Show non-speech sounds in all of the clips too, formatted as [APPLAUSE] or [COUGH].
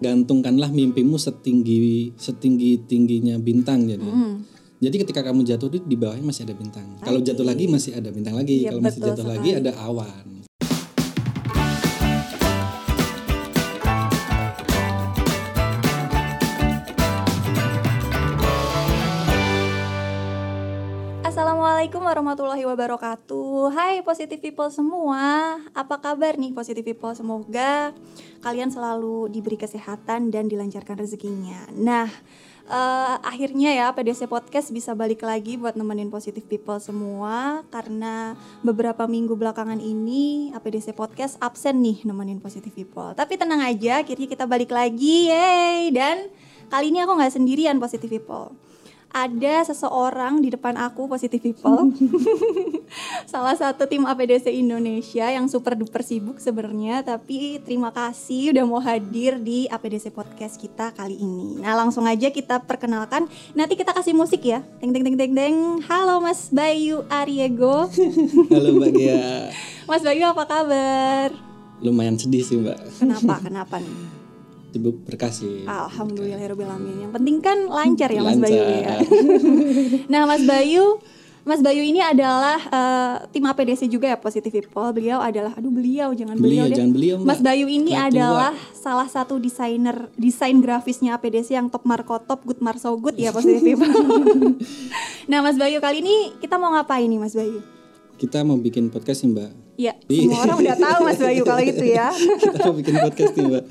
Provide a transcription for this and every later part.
gantungkanlah mimpimu setinggi setinggi tingginya bintang jadi. Hmm. Jadi ketika kamu jatuh di di bawahnya masih ada bintang. Kalau jatuh lagi masih ada bintang lagi. Iya, Kalau masih jatuh lagi sekali. ada awan. Warahmatullahi wabarakatuh. Hai positive people semua. Apa kabar nih positive people? Semoga kalian selalu diberi kesehatan dan dilancarkan rezekinya. Nah eh, akhirnya ya PDC Podcast bisa balik lagi buat nemenin positive people semua. Karena beberapa minggu belakangan ini APDC Podcast absen nih nemenin positive people. Tapi tenang aja akhirnya kita balik lagi. Yeay! Dan kali ini aku nggak sendirian positive people ada seseorang di depan aku positive people. [LAUGHS] Salah satu tim APDC Indonesia yang super duper sibuk sebenarnya tapi terima kasih udah mau hadir di APDC podcast kita kali ini. Nah langsung aja kita perkenalkan. Nanti kita kasih musik ya. Deng deng deng deng deng. Halo Mas Bayu Ariego. [LAUGHS] Halo Mbak Gia. Mas Bayu apa kabar? Lumayan sedih sih Mbak. kenapa? Kenapa nih Sibuk berkasih. Alhamdulillahirobbilalamin yang penting kan lancar ya Mas Bayu ya Lancar. [LAUGHS] Nah, Mas Bayu, Mas Bayu ini adalah eh, tim APDC juga ya Positive People. Beliau adalah aduh beliau jangan beliau, Beliau, deh. jangan beliau, Mbak. Mas Bayu ini tua. adalah salah satu desainer desain grafisnya APDC yang top marko top good mar so good ya Positive People. [LAUGHS] nah, Mas Bayu kali ini kita mau ngapain nih Mas Bayu? Kita mau bikin podcast nih Mbak. Ya, Iya. semua orang udah tahu Mas Bayu kalau gitu ya. [LAUGHS] kita mau bikin podcast nih Mbak.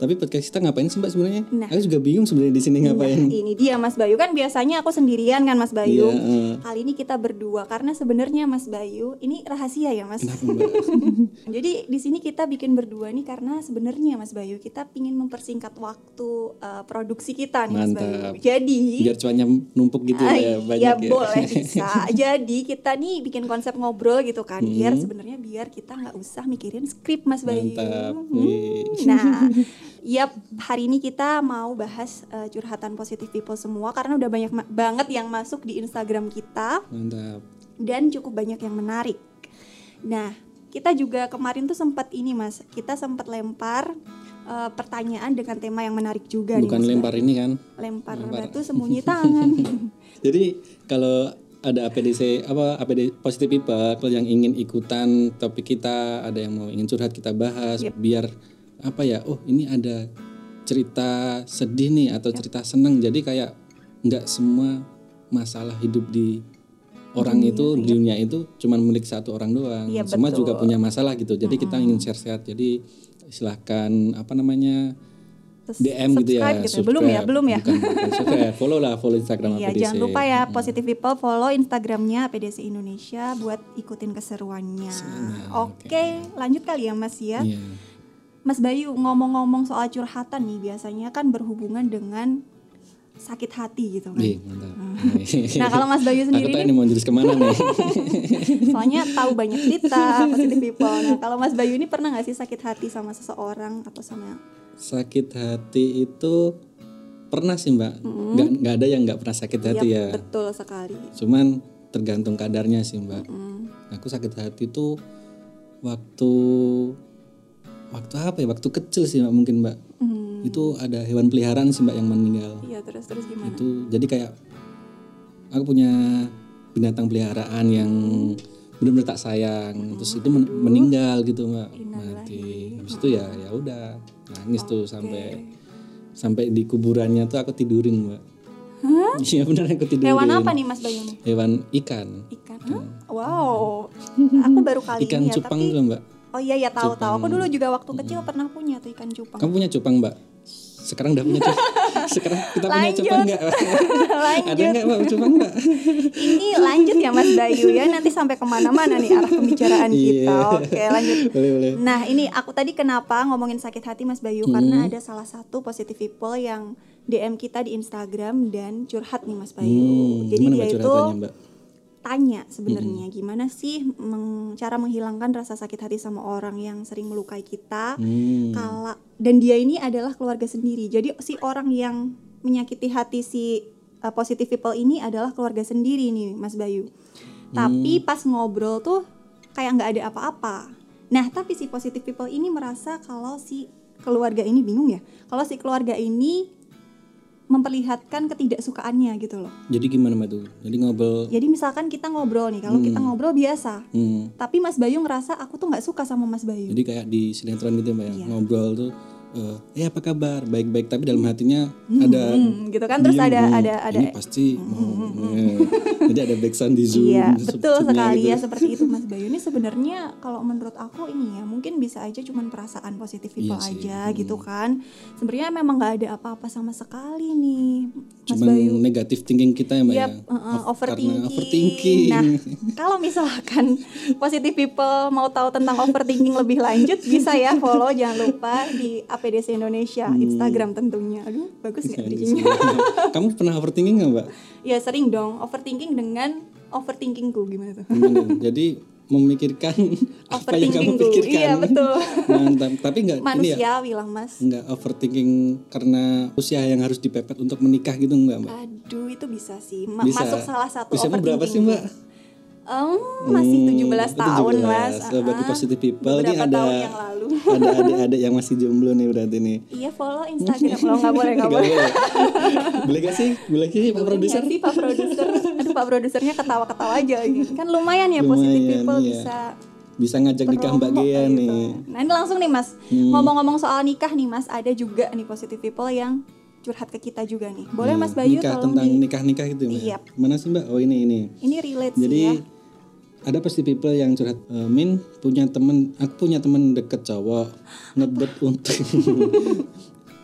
Tapi podcast kita ngapain sih Mbak sebenarnya? Nah. Aku juga bingung sebenarnya di sini ngapain. Nah, ini dia Mas Bayu kan biasanya aku sendirian kan Mas Bayu. Iya, eh. Kali ini kita berdua karena sebenarnya Mas Bayu ini rahasia ya Mas. Kenapa Mbak? [LAUGHS] Jadi di sini kita bikin berdua nih karena sebenarnya Mas Bayu kita pingin mempersingkat waktu uh, produksi kita nih Mas Bayu. Mantap. Jadi Biar cuannya numpuk gitu Ah, ya banyak iya, ya. boleh [LAUGHS] bisa. Jadi kita nih bikin konsep ngobrol gitu kan, biar sebenarnya biar kita nggak usah mikirin skrip Mas Bayu. Mantap. Hmm. Nah, [LAUGHS] yap hari ini kita mau bahas uh, curhatan positif people semua karena udah banyak banget yang masuk di Instagram kita Mantap. dan cukup banyak yang menarik. Nah, kita juga kemarin tuh sempat ini Mas, kita sempat lempar uh, pertanyaan dengan tema yang menarik juga nih. Bukan Mas lempar ini kan. lempar, lempar. batu sembunyi tangan. [LAUGHS] Jadi kalau ada APDC apa APD positive people kalau yang ingin ikutan topik kita, ada yang mau ingin curhat kita bahas biar apa ya? Oh, ini ada cerita sedih nih atau cerita seneng. Jadi kayak nggak semua masalah hidup di orang itu di dunia itu cuman milik satu orang doang. Iya, Semua betul. juga punya masalah gitu. Jadi kita ingin share-share. Jadi silahkan apa namanya DM gitu ya. subscribe gitu. Belum ya, belum ya. Bukan, bukan [LAUGHS] subscribe. Follow lah, follow Instagram Iya, APDC. jangan lupa ya Positive People follow Instagramnya PDC Indonesia buat ikutin keseruannya. Oke, lanjut kali ya Mas ya. Iya. Mas Bayu ngomong-ngomong soal curhatan nih biasanya kan berhubungan dengan sakit hati gitu kan. Ih, mantap. Nah kalau Mas Bayu Aku sendiri tahu nih, ini mau jurus ke mana nih. [LAUGHS] soalnya tahu banyak cerita positive people. Nah kalau Mas Bayu ini pernah nggak sih sakit hati sama seseorang atau sama sakit hati itu pernah sih mbak. Nggak nggak ada yang nggak pernah sakit hati Iya, ya. betul sekali. Cuman tergantung kadarnya sih mbak. Hmm. Aku sakit hati itu waktu waktu apa ya? Waktu kecil sih mbak mungkin mbak. Hmm, Itu ada hewan peliharaan sih mbak yang meninggal. Iya terus terus gimana? Itu jadi kayak aku punya binatang peliharaan yang benar-benar tak sayang. Terus itu men- meninggal gitu mbak. Mati. Habis itu ya ya udah nangis tuh sampai sampai di kuburannya tuh aku tidurin mbak. [LAUGHS] Iya benar aku tidurin. Hewan apa nih Mas Bayu? Hewan ikan. Ikan. Hah? Wow. Aku baru kali Ikan ini ya, cupang tapi tuh mbak. Oh iya ya tahu tahu. Aku dulu juga waktu kecil pernah punya tuh ikan cupang. Kamu punya cupang mbak? Sekarang udah punya cupang. [LAUGHS] Sekarang kita punya Lanjut. cupang nggak? [LAUGHS] Ada lanjut. nggak mbak cupang mbak? Ini lanjut ya Mas Bayu ya. Nanti sampai ke mana-mana nih arah pembicaraan kita. Iya. Oke lanjut. boleh boleh. Nah ini aku tadi kenapa ngomongin sakit hati Mas Bayu Hmm. karena ada salah satu positive people yang DM kita di Instagram dan curhat nih Mas Bayu. Hmm, Jadi gimana dia itu mbak? Tanya sebenarnya gimana sih meng- cara menghilangkan rasa sakit hati sama orang yang sering melukai kita. Hmm. Kala dan dia ini adalah keluarga sendiri. Jadi si orang yang menyakiti hati si uh, positive people ini adalah keluarga sendiri nih Mas Bayu. Tapi pas ngobrol tuh kayak nggak ada apa-apa. Nah tapi si positive people ini merasa kalau si keluarga ini bingung ya. Kalau si keluarga ini memperlihatkan ketidaksukaannya gitu loh. Jadi gimana mbak tuh? Jadi ngobrol. Jadi misalkan kita ngobrol nih, kalau kita ngobrol biasa, Hmm. tapi Mas Bayu ngerasa aku tuh nggak suka sama Mas Bayu. Jadi kayak di sinetron gitu mbak ya Iya. ngobrol tuh. Eh eh apa kabar? Baik-baik tapi dalam hatinya ada Hmm, gitu kan terus diem, ada hmm, ada ada ini pasti mau eh, jadi ada backsound di zoom Iya, betul sekali gitu. ya seperti itu Mas Bayu. Ini sebenarnya kalau menurut aku ini ya mungkin bisa aja cuman perasaan positif people Iya sih, aja gitu kan. Sebenarnya memang nggak ada apa-apa sama sekali nih Mas cuman Bayu. negatif thinking kita ya mbak Yap, ya Of- karena overthinking. overthinking Nah, kalau misalkan positive people mau tahu tentang overthinking lebih lanjut bisa ya follow jangan lupa di APDC Indonesia Hmm. Instagram tentunya. Aduh, bagus nggak Iya, bridgingnya? [LAUGHS] kamu pernah overthinking nggak mbak ya sering dong overthinking dengan overthinkingku gimana tuh? Jadi memikirkan [LAUGHS] apa yang kamu pikirkan Iya, betul. mantap tapi nggak ini ya Manusiawi lah mas. nggak overthinking karena usia yang harus dipepet untuk menikah gitu nggak mbak Aduh itu bisa sih Ma- Bisa. masuk salah satu Usiamu berapa sih mbak Em, masih 17 tahun 17. mas. Oh, berarti positive people ini ada yang lalu. [LAUGHS] ada adik-adik yang masih jomblo nih berarti nih Iya follow Instagram lo nggak boleh nggak [LAUGHS] Nggak boleh. boleh. gak sih boleh sih pak produser sih Pak Produser. Aduh Pak Produsernya ketawa-ketawa aja gitu. Kan lumayan ya positive Lumayan, people iya. bisa bisa ngajak nikah mbak Gea gitu. nih Nah ini langsung nih mas ngomong-ngomong soal nikah nih mas ada juga nih positive people yang curhat ke kita juga nih. Boleh Hmm, Mas Bayu nikah tolong tentang di nikah nikah gitu ya mbak Iya. mana sih mbak? Oh ini ini. Ini relate sih Jadi ya. ada pasti people yang curhat "Eh, Min punya temen aku punya temen deket cowok ngebet untuk [LAUGHS]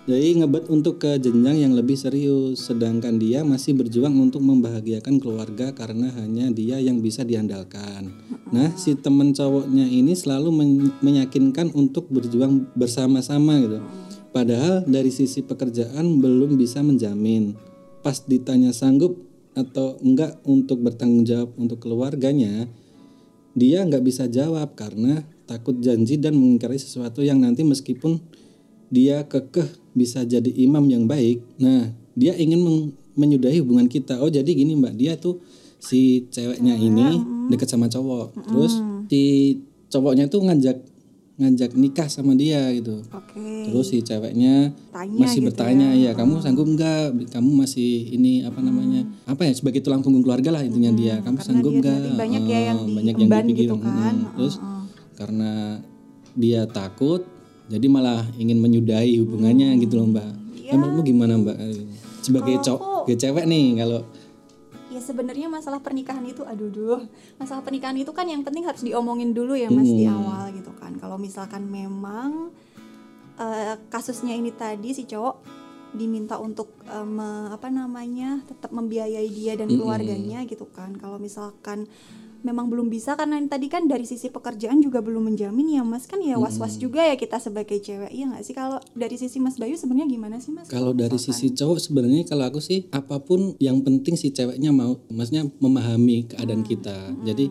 jadi ngebet untuk ke jenjang yang lebih serius. Sedangkan dia masih berjuang untuk membahagiakan keluarga karena hanya dia yang bisa diandalkan. Nah si temen cowoknya ini selalu men- meyakinkan untuk berjuang bersama-sama gitu padahal dari sisi pekerjaan belum bisa menjamin pas ditanya sanggup atau enggak untuk bertanggung jawab untuk keluarganya dia nggak bisa jawab karena takut janji dan mengingkari sesuatu yang nanti meskipun dia kekeh bisa jadi imam yang baik. Nah, dia ingin meng- menyudahi hubungan kita. Oh, jadi gini Mbak, dia tuh si ceweknya ini deket sama cowok. Terus si cowoknya tuh ngajak ngajak nikah sama dia gitu. Oke. Terus si ceweknya Tanya masih gitu bertanya ya, kamu sanggup nggak? Kamu masih ini apa namanya? Apa ya sebagai tulang punggung keluarga lah intinya dia. Kamu karena sanggup nggak? banyak ya yang Eh, banyak yang dipikirin. gitu kan. Mm. Terus karena dia takut, jadi malah ingin menyudahi hubungannya Hmm. gitu loh mbak. Iya. Ya, menurutmu gimana mbak? Sebagai cowok, cewek nih kalau Ya sebenarnya masalah pernikahan itu aduh duh. Masalah pernikahan itu kan yang penting harus diomongin dulu ya Mas di Hmm. awal gitu kan. Kalau misalkan memang eh, kasusnya ini tadi si cowok diminta untuk me- apa namanya tetap membiayai dia dan keluarganya gitu kan. Kalau misalkan memang belum bisa karena tadi kan dari sisi pekerjaan juga belum menjamin ya Mas kan ya was-was juga ya kita sebagai cewek iya nggak sih kalau dari sisi Mas Bayu sebenarnya gimana sih Mas? Kalau dari sisi cowok sebenarnya kalau aku sih apa pun yang penting si ceweknya mau, maksudnya memahami keadaan kita. Jadi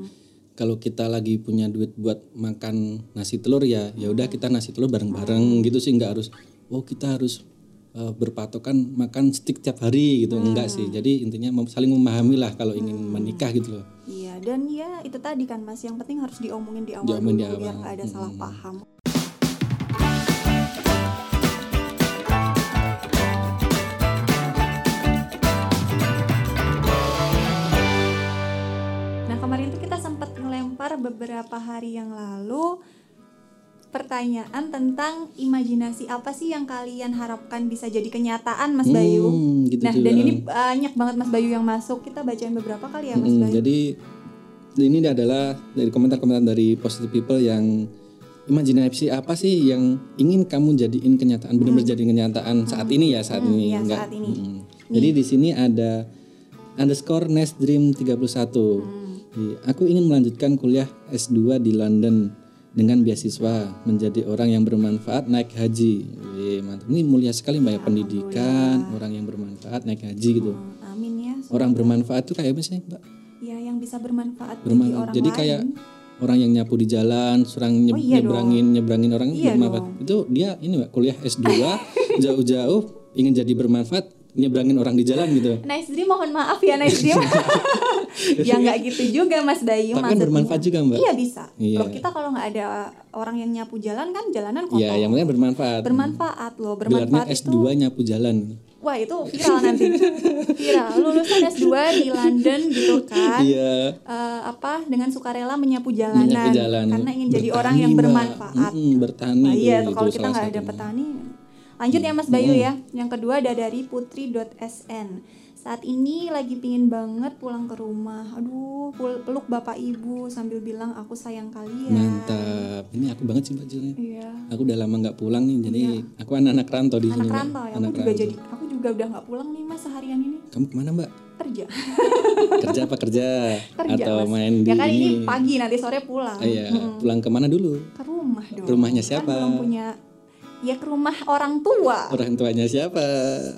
kalau kita lagi punya duit buat makan nasi telur ya, ya udah kita nasi telur bareng-bareng gitu sih nggak harus oh kita harus eh, berpatokan makan steak tiap hari gitu enggak sih. Jadi intinya saling memahami lah kalau ingin menikah gitu loh. Iya dan ya itu tadi kan Mas yang penting harus diomongin di awal Diomongin dulu di biar awal. nggak ada salah paham. Beberapa hari yang lalu pertanyaan tentang imajinasi apa sih yang kalian harapkan bisa jadi kenyataan Mas Bayu. Hmm, gitu nah juga. dan ini banyak banget Mas Bayu yang masuk. Kita bacain beberapa kali ya Mas Mm, Bayu. jadi ini adalah dari komentar-komentar dari positive people yang imajinasi apa sih yang ingin kamu jadiin kenyataan benar-benar jadi kenyataan saat ini ya saat ini iya, enggak saat ini. Mm. jadi di sini ada underscore nest dream 31 Aku ingin melanjutkan kuliah S2 di London dengan beasiswa menjadi orang yang bermanfaat naik haji mantap ini mulia sekali mbak ya pendidikan orang yang bermanfaat naik haji gitu Hmm, Amin ya. orang bermanfaat itu kayak apa sih mbak Ya yang bisa bermanfaat bagi Bermanfaat. orang Jadi lain. kayak orang yang nyapu di jalan, serang nye- Oh, iya nyebrangin nyebrangin orang Iya bermanfaat. Itu dia ini Mbak, kuliah S2 [LAUGHS] jauh-jauh ingin jadi bermanfaat nyebrangin orang di jalan gitu. Nice Dream mohon maaf ya Nice Dream. [LAUGHS] ya nggak gitu juga Mas Bayu Tapi kan maksudnya. bermanfaat juga, Mbak. Iya bisa. Iya. Loh kita kalau nggak ada orang yang nyapu jalan kan jalanan kotor. Iya, yang penting bermanfaat. bermanfaat loh, Gelarnya bermanfaat S2 itu. nyapu jalan. Wah itu viral nanti. viral. Lulusan S2 di London gitu kan. Iya. Eh, apa dengan sukarela menyapu jalanan, Menyapu jalan. karena ingin jadi Bertani, orang yang bermanfaat. Mm-mm, bertani Nah, iya kalau kita nggak ada petani. Lanjut ya Mas Bayu ya. Yang kedua ada dari putri.sn. Saat ini lagi pingin banget pulang ke rumah. Aduh, peluk bapak ibu sambil bilang aku sayang kalian. Mantap. Ini aku banget sih Mbak Jul. Iya. Aku udah lama nggak pulang nih, jadi aku anak-anak rantau di sini. Anak Mbak. rantau ya. Aku Anak juga rantau. jadi aku juga udah nggak pulang nih Mas seharian ini. Kamu ke mana Mbak? Kerja. [LAUGHS] Kerja apa kerja? Kerja Atau Mas. main di ya kan ini pagi nanti sore pulang. Ah, iya, pulang ke mana dulu? Ke rumah dong. Rumahnya Kan siapa? belum punya ya ke rumah orang tua. Orang tuanya siapa?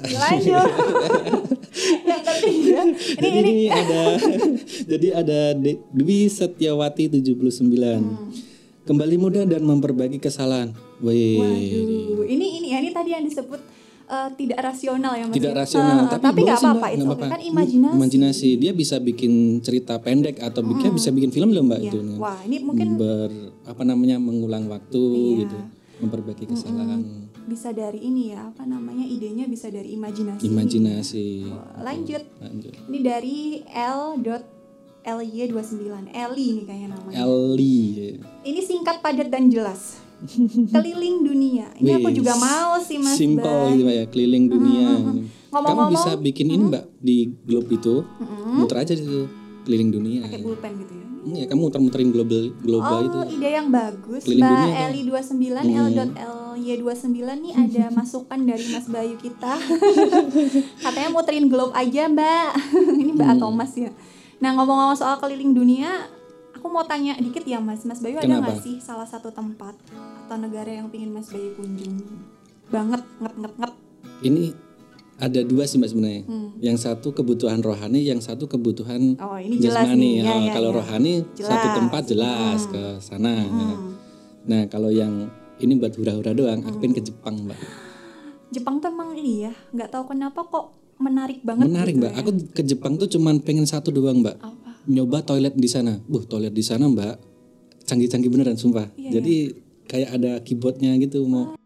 Lanjut. [LAUGHS] yang ketiga. Ini jadi ini ini ada [LAUGHS] jadi ada Dwi Setiawati 79. Hmm. Kembali muda dan memperbaiki kesalahan. Wih. Waduh, ini ini ya ini tadi yang disebut eh, tidak rasional ya Mas. Tidak ya? rasional, Eh, tapi, tapi nggak apa-apa itu apa-apa. kan imajinasi. Imajinasi. Dia bisa bikin cerita pendek atau bikin bisa bikin film loh Mbak Iya. itu. Wah, ini mungkin ber apa namanya mengulang waktu Iya. gitu, memperbaiki kesalahan. bisa dari ini ya, apa namanya idenya bisa dari imajinasi. Imajinasi. Wah, lanjut. Lanjut. Ini dari L.ly29. Eli ini kayaknya namanya. Eli. Ini singkat, padat dan jelas. [LAUGHS] Keliling dunia. Ini aku Wih, juga mau sih Mas. Simple gitu Mbak ya, keliling dunia. Kamu Ngomong-ngomong, bisa bikin ini Mbak di globe itu, muter aja di situ keliling dunia. pakai pulpen gitu ya. Ya, kamu muter-muterin global global itu. Oh, ide yang bagus. Mbak kan? Eli29 L.ly29 nih ada [LAUGHS] masukan dari Mas Bayu kita. [LAUGHS] Katanya muterin globe aja, Mbak. [LAUGHS] Ini Mbak atau Mas ya. Nah, ngomong-ngomong soal keliling dunia, aku mau tanya dikit ya, Mas. Mas Bayu ada Kenapa? nggak sih salah satu tempat atau negara yang pingin Mas Bayu kunjungi? Banget, nget nget nget. Ini ada dua sih Mbak sebenarnya. Hmm. Yang satu kebutuhan rohani, yang satu kebutuhan Oh, ini jelas jasmani. nih. Ya, Oh, ya, kalau ya. rohani Jelas. satu tempat jelas ke sana. Hmm. Nah, kalau yang ini buat hura-hura doang, aku pengen ke Jepang, Mbak. Jepang tuh emang ini ya, nggak tahu kenapa kok menarik banget Menarik, gitu Mbak. ya. Aku ke Jepang tuh cuman pengen satu doang, Mbak. Apa? Nyoba toilet di sana. Buh, toilet di sana, Mbak. Canggih-canggih beneran, sumpah. Iya, Jadi kayak ada keyboardnya gitu mau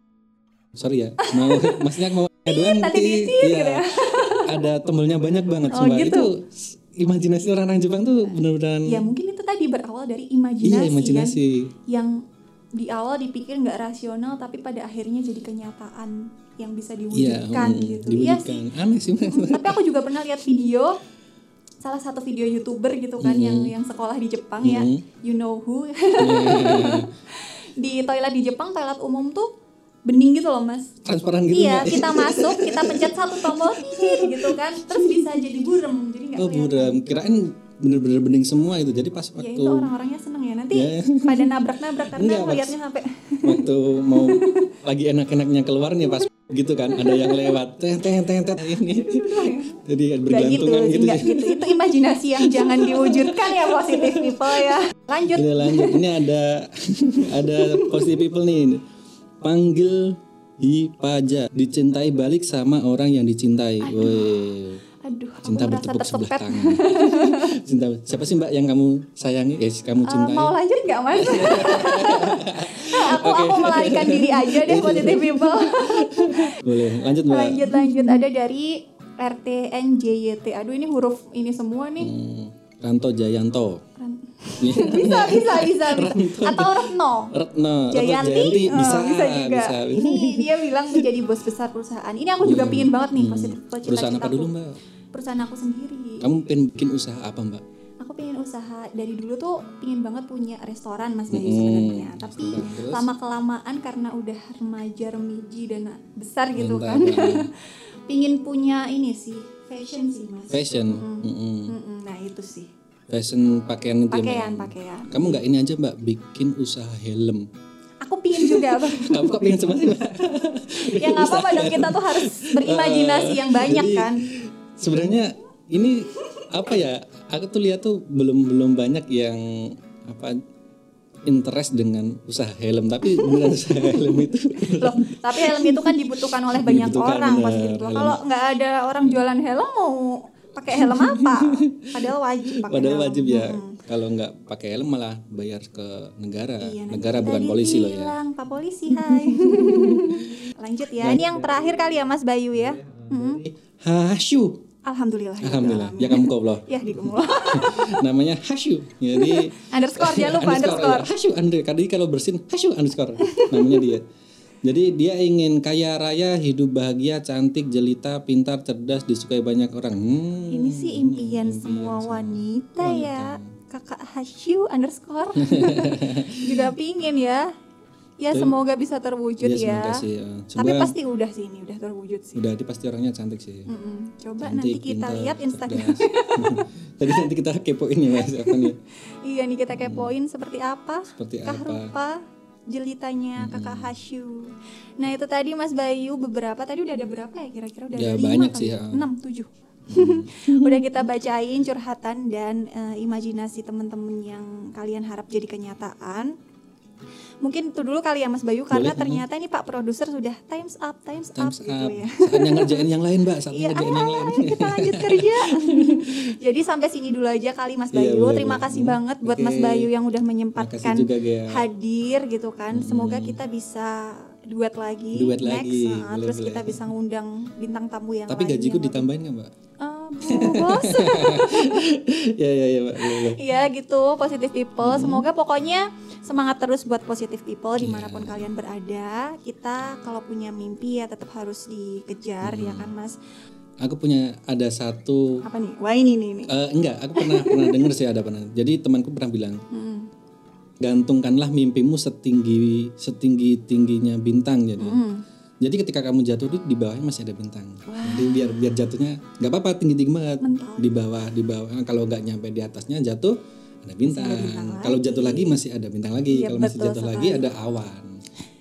Sorry ya, mau [LAUGHS] maksudnya mau doang nanti nanti, diitit iya. gitu ya. ada tombelnya banyak banget Oh, sumpah. gitu. Itu imajinasi orang-orang Jepang tuh bener-bener Ya mungkin itu tadi berawal dari imajinasi, iya kan? imajinasi. yang di awal dipikir nggak rasional tapi pada akhirnya jadi kenyataan yang bisa Iya, diwujudkan hmm, gitu. Iya diwujudkan. sih. Aneh sih. Tapi aku juga pernah lihat video salah satu video youtuber gitu kan yang yang sekolah di Jepang ya, Mhm. you know who. Iya. [LAUGHS] di toilet di Jepang toilet umum tuh bening gitu loh mas. Transparan gitu, iya, kita [LAUGHS] masuk, kita pencet satu tombol gitu kan, terus bisa jadi burem, jadi nggak Oh, buram. Kirain bener-bener bening semua itu. Jadi pas Ya waktu itu orang-orangnya seneng ya. Nanti Ya. [LAUGHS] pada nabrak-nabrak karena Enggak, ngeliatnya sampai waktu mau lagi enak-enaknya keluar nih pas gitu kan ada yang lewat teh teh teh teh ini jadi Gak gitu, gitu, nggak gitu. Itu imajinasi yang jangan diwujudkan ya positif people ya. Lanjut. Kita lanjut ini ada [LAUGHS] ada positive people nih panggil Hipaja. Dicintai balik sama orang yang dicintai. Woi Aduh, cinta bertepuk sebelah tangan. [LAUGHS] Cinta siapa sih mbak yang kamu sayangi? Eh kamu Eh, cintai? mau lanjut nggak mas? [LAUGHS] aku aku melarikan diri aja deh [LAUGHS] positif people. boleh lanjut mbak. Lanjut lanjut. Ada dari RTNJYT. Aduh ini huruf ini semua nih. Hmm, Ranto Jayanto [LAUGHS] bisa bisa bisa. Atau Retno. Retno Jayanti, Jayanti bisa Oh, bisa juga. bisa, bisa. Ini dia bilang menjadi bos besar perusahaan. Ini aku juga pingin banget nih Hmm. perusahaan apa dulu mbak Perusahaan aku sendiri. kamu pengen bikin usaha apa mbak Aku pengen usaha dari dulu tuh pingin banget punya restoran Mas Bayu Hmm, sebenarnya. Tapi. Terus? lama kelamaan karena udah remaja remiji dan besar gitu Mantap, kan. [LAUGHS] pingin punya ini sih fashion sih Mas. fashion Hmm. Mm-mm. Mm-mm, nah itu sih. Fashion pakaian itu ya? Pakaian pakaian. kamu nggak ini aja mbak bikin usaha helm Aku pingin juga Bang. [LAUGHS] kamu kok pengen cuma sih mbak [LAUGHS] ya nggak apa-apa dong kita tuh harus berimajinasi yang banyak Jadi, kan. sebenarnya ini apa ya aku tuh lihat tuh belum belum banyak yang apa interest dengan usaha helm tapi beneran usaha [LAUGHS] helm itu Loh, tapi helm itu kan dibutuhkan oleh banyak Dibutuhkan, orang pasti. Kalau nggak ada orang jualan helm mau pakai helm apa? Padahal wajib pakai padahal helm. wajib ya kalau nggak pakai helm malah bayar ke negara Iya, negara bukan polisi loh ya Pak polisi, hai. [LAUGHS] Lanjut ya. Ini yang terakhir kali ya Mas Bayu ya. Hmm. Hasyu Alhamdulillah. alhamdulillah Rabbil ya kamu koplo alamin. Ya di [LAUGHS] namanya Hasyu jadi [LAUGHS] underscore jangan lupa underscore. ya. Hasyu under jadi kalau bersin Hasyu underscore namanya dia jadi dia ingin kaya raya hidup bahagia cantik jelita pintar cerdas disukai banyak orang hmm, Ini sih impian semua wanita ya. Kakak Hasyu underscore [LAUGHS] juga pingin ya. Ya semoga bisa terwujud ya ya. sih ya. Tapi Coba- pasti udah sih ini udah terwujud sih. udah dia pasti orangnya cantik sih Mm-mm. Coba Cantik, nanti kita pintar, lihat Instagram. [LAUGHS] Tadi nanti kita kepoin ya mas apa nih? iya nih kita kepoin seperti apa? Seperti Kah apa? rupa jelitanya kakak Hasyu. Nah itu tadi Mas Bayu beberapa tadi udah ada berapa ya kira-kira udah Ya, ada lima banyak kali sih, ya? ya. enam tujuh. [LAUGHS] udah kita bacain curhatan dan eh, imajinasi teman-teman yang kalian harap jadi kenyataan. Mungkin itu dulu kali ya Mas Bayu karena Boleh, ternyata ini Pak produser sudah times up, times, Times up, gitu up. ya. Saatnya ngerjain yang lain mbak, saatnya Iya, ngerjain yang ayo, lain. ayo kita lanjut kerja. [LAUGHS] Jadi sampai sini dulu aja kali Mas Iya, Bayu. boleh, Terima boleh. kasih banget buat Oke. Mas Bayu yang udah menyempatkan juga, hadir gitu kan. Semoga kita bisa duet lagi. Duet next. lagi, Nah, boleh, terus boleh. kita bisa ngundang bintang tamu yang Tapi lain gajiku yang ditambahin nggak mbak? lebih- Ya ya ya mbak. Iya gitu, positive people. Semoga pokoknya semangat terus buat positive people di mana pun kalian berada. Kita kalau punya mimpi ya tetap harus dikejar ya kan mas. Aku punya ada satu Apa nih? Wah ini nih. nih. eh, enggak, aku pernah pernah [LAUGHS] dengar sih ada pernah. Jadi temanku pernah bilang, Hmm. gantungkanlah mimpimu setinggi setinggi tingginya bintang jadi. Hmm. Jadi ketika kamu jatuh di, di bawahnya masih ada bintang. Jadi biar biar jatuhnya nggak apa-apa tinggi tinggi banget. Di bawah di bawah kalau nggak nyampe di atasnya jatuh ada bintang. Kalau jatuh lagi masih ada bintang lagi. Iya, kalau masih jatuh lagi ada awan.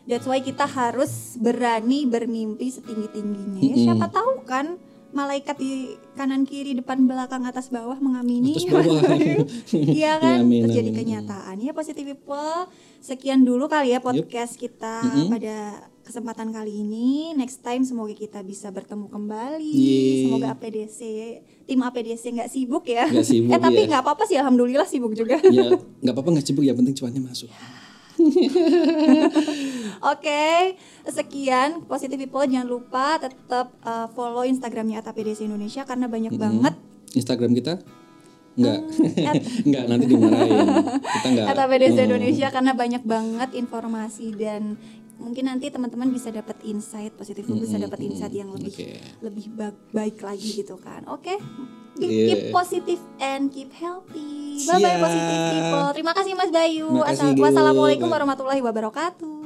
That's why kita harus berani bermimpi setinggi tingginya. Ya, siapa tahu kan malaikat di kanan kiri depan belakang atas bawah mengamini. Bawah. [LAUGHS] Iya kan? Amin, Terus jadi amin. kenyataan. Ya positive people. Sekian dulu kali ya podcast kita pada kesempatan kali ini. Next time semoga kita bisa bertemu kembali. Yeay. Semoga APDC tim APDC nggak sibuk ya. Nggak sibuk, [LAUGHS] eh tapi iya. nggak apa-apa sih alhamdulillah sibuk juga. ya [LAUGHS] nggak apa-apa nggak sibuk ya penting cuannya masuk. [LAUGHS] Oke, sekian Positive People jangan lupa tetap uh, follow Instagramnya ATAPDC Indonesia karena banyak banget Instagram kita? Enggak. Enggak, nanti dimarahin. Kita enggak. ATAPDC Hmm. Indonesia karena banyak banget informasi dan mungkin nanti teman-teman bisa dapat insight positif bisa dapat insight yang lebih Oke. lebih ba- baik lagi gitu kan. Oke. Keep, Yeah. keep positive and keep healthy. Bye bye Siap. positive people. Terima kasih Mas Bayu. Makasih, Assal- Gu. Wassalamualaikum Bye. warahmatullahi wabarakatuh.